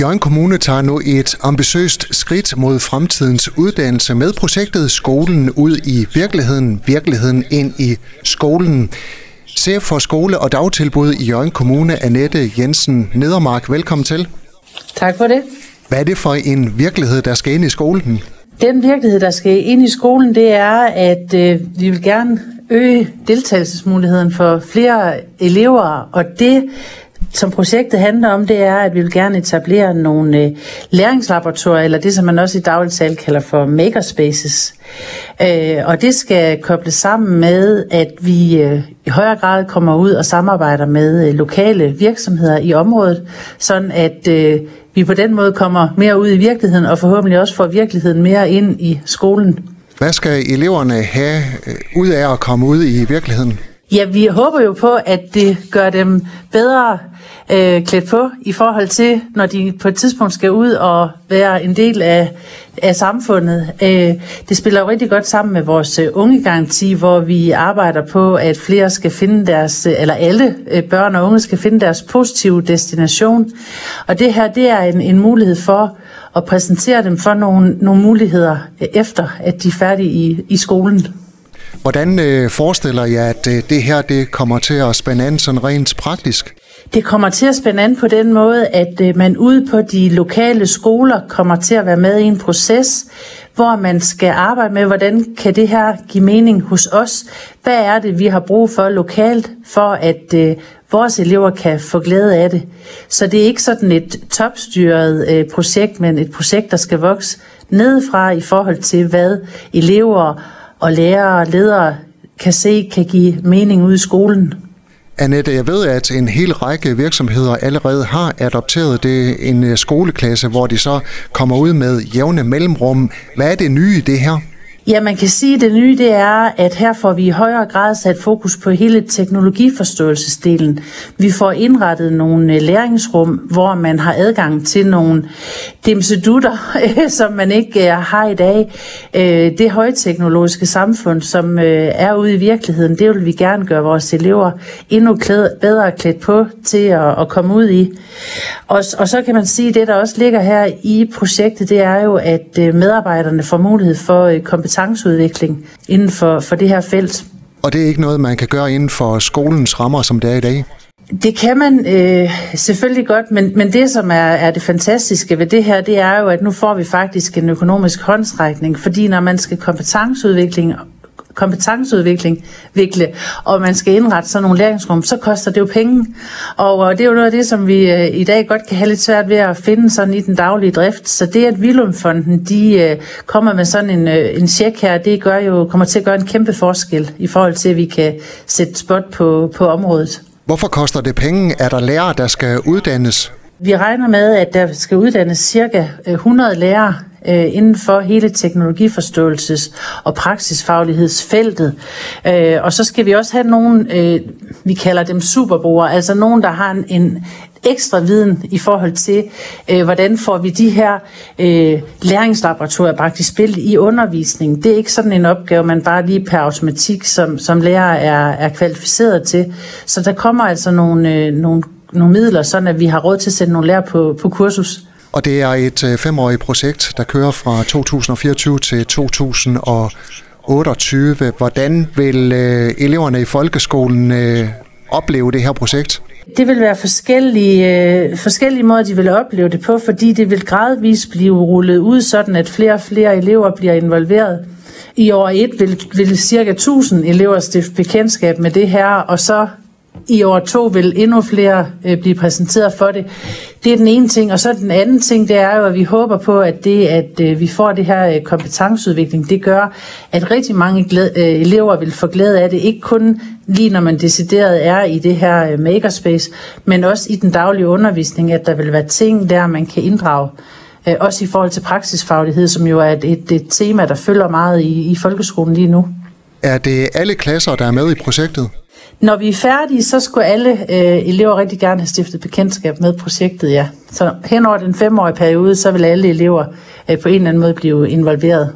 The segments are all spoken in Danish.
Jørgen Kommune tager nu et ambitiøst skridt mod fremtidens uddannelse med projektet Skolen ud i virkeligheden, virkeligheden ind i skolen. Chef for skole- og dagtilbud i Jørgen Kommune, Annette Jensen Nedermark. Velkommen til. Tak for det. Hvad er det for en virkelighed, der skal ind i skolen? Den virkelighed, der skal ind i skolen, det er, at øh, vi vil gerne øge deltagelsesmuligheden for flere elever, og det som projektet handler om, det er, at vi vil gerne etablere nogle øh, læringslaboratorier, eller det, som man også i daglig tale kalder for makerspaces. Øh, og det skal kobles sammen med, at vi øh, i højere grad kommer ud og samarbejder med øh, lokale virksomheder i området, sådan at øh, vi på den måde kommer mere ud i virkeligheden, og forhåbentlig også får virkeligheden mere ind i skolen. Hvad skal eleverne have øh, ud af at komme ud i virkeligheden? Ja, vi håber jo på, at det gør dem bedre øh, klædt på i forhold til, når de på et tidspunkt skal ud og være en del af, af samfundet. Øh, det spiller jo rigtig godt sammen med vores øh, ungegaranti, hvor vi arbejder på, at flere skal finde deres, øh, eller alle øh, børn og unge skal finde deres positive destination. Og det her, det er en, en mulighed for at præsentere dem for nogle, nogle muligheder øh, efter, at de er færdige i, i skolen. Hvordan øh, forestiller jeg, at øh, det her det kommer til at spænde an sådan rent praktisk? Det kommer til at spænde an på den måde, at øh, man ude på de lokale skoler kommer til at være med i en proces, hvor man skal arbejde med, hvordan kan det her give mening hos os? Hvad er det, vi har brug for lokalt, for at øh, vores elever kan få glæde af det? Så det er ikke sådan et topstyret øh, projekt, men et projekt, der skal vokse nedefra i forhold til, hvad elever og lærere og ledere kan se kan give mening ud i skolen. Annette, jeg ved, at en hel række virksomheder allerede har adopteret det en øh, skoleklasse, hvor de så kommer ud med jævne mellemrum. Hvad er det nye i det her? Ja, man kan sige, at det nye det er, at her får vi i højere grad sat fokus på hele teknologiforståelsesdelen. Vi får indrettet nogle øh, læringsrum, hvor man har adgang til nogle dimsedutter, som man ikke øh, har i dag. Øh, det højteknologiske samfund, som er ude i virkeligheden, det vil vi gerne gøre vores elever endnu bedre klædt på til at komme ud i. Og, og så kan man sige, at det, der også ligger her i projektet, det er jo, at medarbejderne får mulighed for kompetence kompetenceudvikling inden for, for det her felt. Og det er ikke noget, man kan gøre inden for skolens rammer, som det er i dag? Det kan man øh, selvfølgelig godt, men, men det, som er, er det fantastiske ved det her, det er jo, at nu får vi faktisk en økonomisk håndsrækning, fordi når man skal kompetenceudvikling kompetenceudvikling, vikle, og man skal indrette sådan nogle læringsrum, så koster det jo penge. Og det er jo noget af det, som vi øh, i dag godt kan have lidt svært ved at finde sådan i den daglige drift. Så det, at Vilumfonden de øh, kommer med sådan en, øh, en check her, det gør jo, kommer til at gøre en kæmpe forskel i forhold til, at vi kan sætte spot på, på området. Hvorfor koster det penge? Er der lærere, der skal uddannes? Vi regner med, at der skal uddannes cirka 100 lærere øh, inden for hele teknologiforståelses- og praksisfaglighedsfeltet. Øh, og så skal vi også have nogen, øh, vi kalder dem superbrugere, altså nogen, der har en, en ekstra viden i forhold til, øh, hvordan får vi de her øh, læringslaboratorier praktisk spillet i undervisningen. Det er ikke sådan en opgave, man bare lige per automatik som, som lærer er, er kvalificeret til. Så der kommer altså nogle, øh, nogle, nogle midler, sådan at vi har råd til at sætte nogle lærer på, på kursus. Og det er et øh, femårigt projekt, der kører fra 2024 til 2028. Hvordan vil øh, eleverne i folkeskolen øh, opleve det her projekt? Det vil være forskellige, øh, forskellige måder, de vil opleve det på, fordi det vil gradvist blive rullet ud, sådan at flere og flere elever bliver involveret. I år 1 vil, vil cirka 1000 elever stifte bekendtskab med det her, og så i år to vil endnu flere øh, blive præsenteret for det. Det er den ene ting, og så den anden ting, det er jo, at vi håber på, at det, at øh, vi får det her øh, kompetenceudvikling, det gør, at rigtig mange glæde, øh, elever vil få glæde af det, ikke kun lige når man decideret er i det her øh, makerspace, men også i den daglige undervisning, at der vil være ting der, man kan inddrage. Øh, også i forhold til praksisfaglighed, som jo er et, et, et tema, der følger meget i, i folkeskolen lige nu. Er det alle klasser, der er med i projektet? Når vi er færdige, så skulle alle øh, elever rigtig gerne have stiftet bekendtskab med projektet, ja. Så hen over den femårige periode, så vil alle elever øh, på en eller anden måde blive involveret.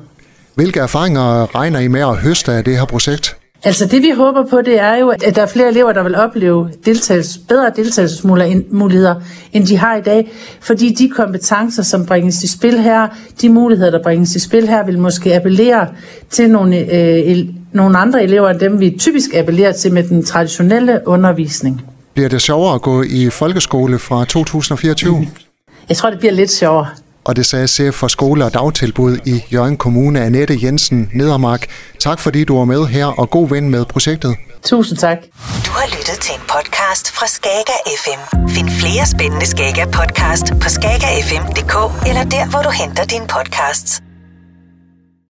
Hvilke erfaringer regner I med at høste af det her projekt? Altså det vi håber på, det er jo, at der er flere elever, der vil opleve deltagelse, bedre deltagelsesmuligheder, end de har i dag. Fordi de kompetencer, som bringes i spil her, de muligheder, der bringes i spil her, vil måske appellere til nogle, øh, nogle andre elever, end dem vi typisk appellerer til med den traditionelle undervisning. Bliver det sjovere at gå i folkeskole fra 2024? Jeg tror, det bliver lidt sjovere. Og det sagde chef for skole og dagtilbud i Jørgen Kommune, Annette Jensen Nedermark. Tak fordi du var med her, og god ven med projektet. Tusind tak. Du har lyttet til en podcast fra Skager FM. Find flere spændende Skager podcast på skagerfm.dk eller der, hvor du henter dine podcasts.